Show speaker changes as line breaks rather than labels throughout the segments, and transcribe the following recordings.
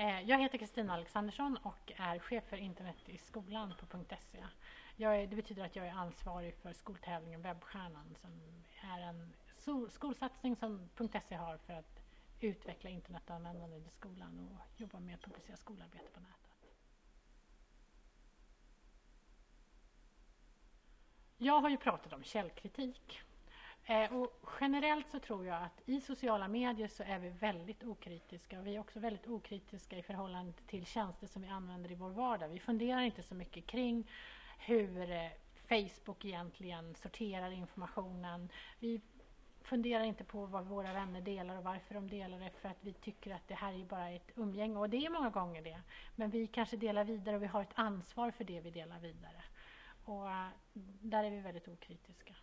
Eh, jag heter Kristina Alexandersson och är chef för internet i skolan på .se. Är, det betyder att jag är ansvarig för skoltävlingen Webbstjärnan som är en skolsatsning som .se har för att utveckla internetanvändandet i skolan och jobba med att publicera skolarbete på nätet. Jag har ju pratat om källkritik Eh, och generellt så tror jag att i sociala medier så är vi väldigt okritiska vi är också väldigt okritiska i förhållande till tjänster som vi använder i vår vardag. Vi funderar inte så mycket kring hur eh, Facebook egentligen sorterar informationen. Vi funderar inte på vad våra vänner delar och varför de delar det för att vi tycker att det här är bara ett umgänge och det är många gånger det. Men vi kanske delar vidare och vi har ett ansvar för det vi delar vidare. Och eh, där är vi väldigt okritiska.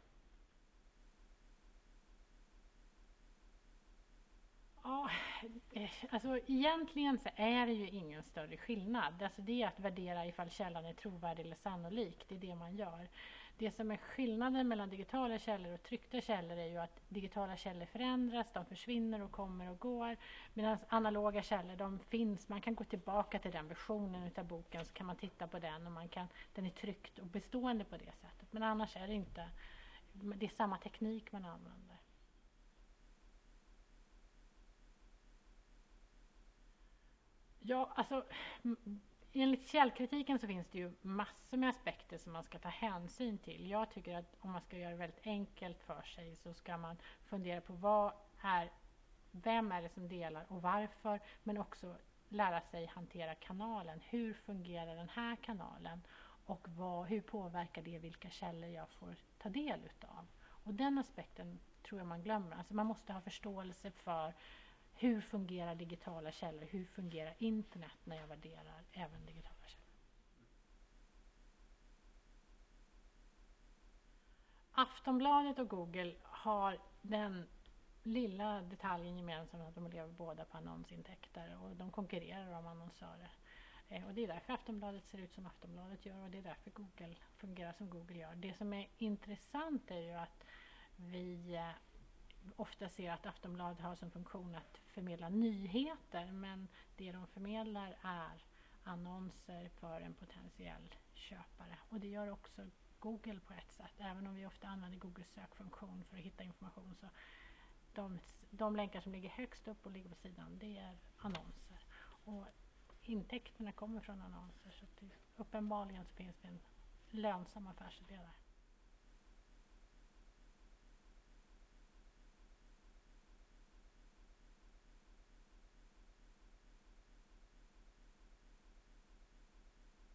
Ja, alltså egentligen så är det ju ingen större skillnad. Alltså det är att värdera ifall källan är trovärdig eller sannolik. Det är det man gör. Det som är skillnaden mellan digitala källor och tryckta källor är ju att digitala källor förändras, de försvinner och kommer och går. Medan analoga källor, de finns. Man kan gå tillbaka till den versionen av boken så kan man titta på den och man kan, den är tryckt och bestående på det sättet. Men annars är det inte, det är samma teknik man använder. Ja, alltså enligt källkritiken så finns det ju massor med aspekter som man ska ta hänsyn till. Jag tycker att om man ska göra det väldigt enkelt för sig så ska man fundera på vad är, vem är det som delar och varför, men också lära sig hantera kanalen. Hur fungerar den här kanalen och vad, hur påverkar det vilka källor jag får ta del utav? Och den aspekten tror jag man glömmer. Alltså man måste ha förståelse för hur fungerar digitala källor? Hur fungerar internet när jag värderar även digitala källor? Aftonbladet och Google har den lilla detaljen gemensamt att de lever båda på annonsintäkter och de konkurrerar om annonsörer. Eh, och det är därför Aftonbladet ser ut som Aftonbladet gör och det är därför Google fungerar som Google gör. Det som är intressant är ju att vi eh, ofta ser att Aftonbladet har som funktion att förmedla nyheter men det de förmedlar är annonser för en potentiell köpare. Och det gör också Google på ett sätt. Även om vi ofta använder Googles sökfunktion för att hitta information så de, de länkar som ligger högst upp och ligger på sidan det är annonser. Och intäkterna kommer från annonser så det, uppenbarligen så finns det en lönsam affärsidé där.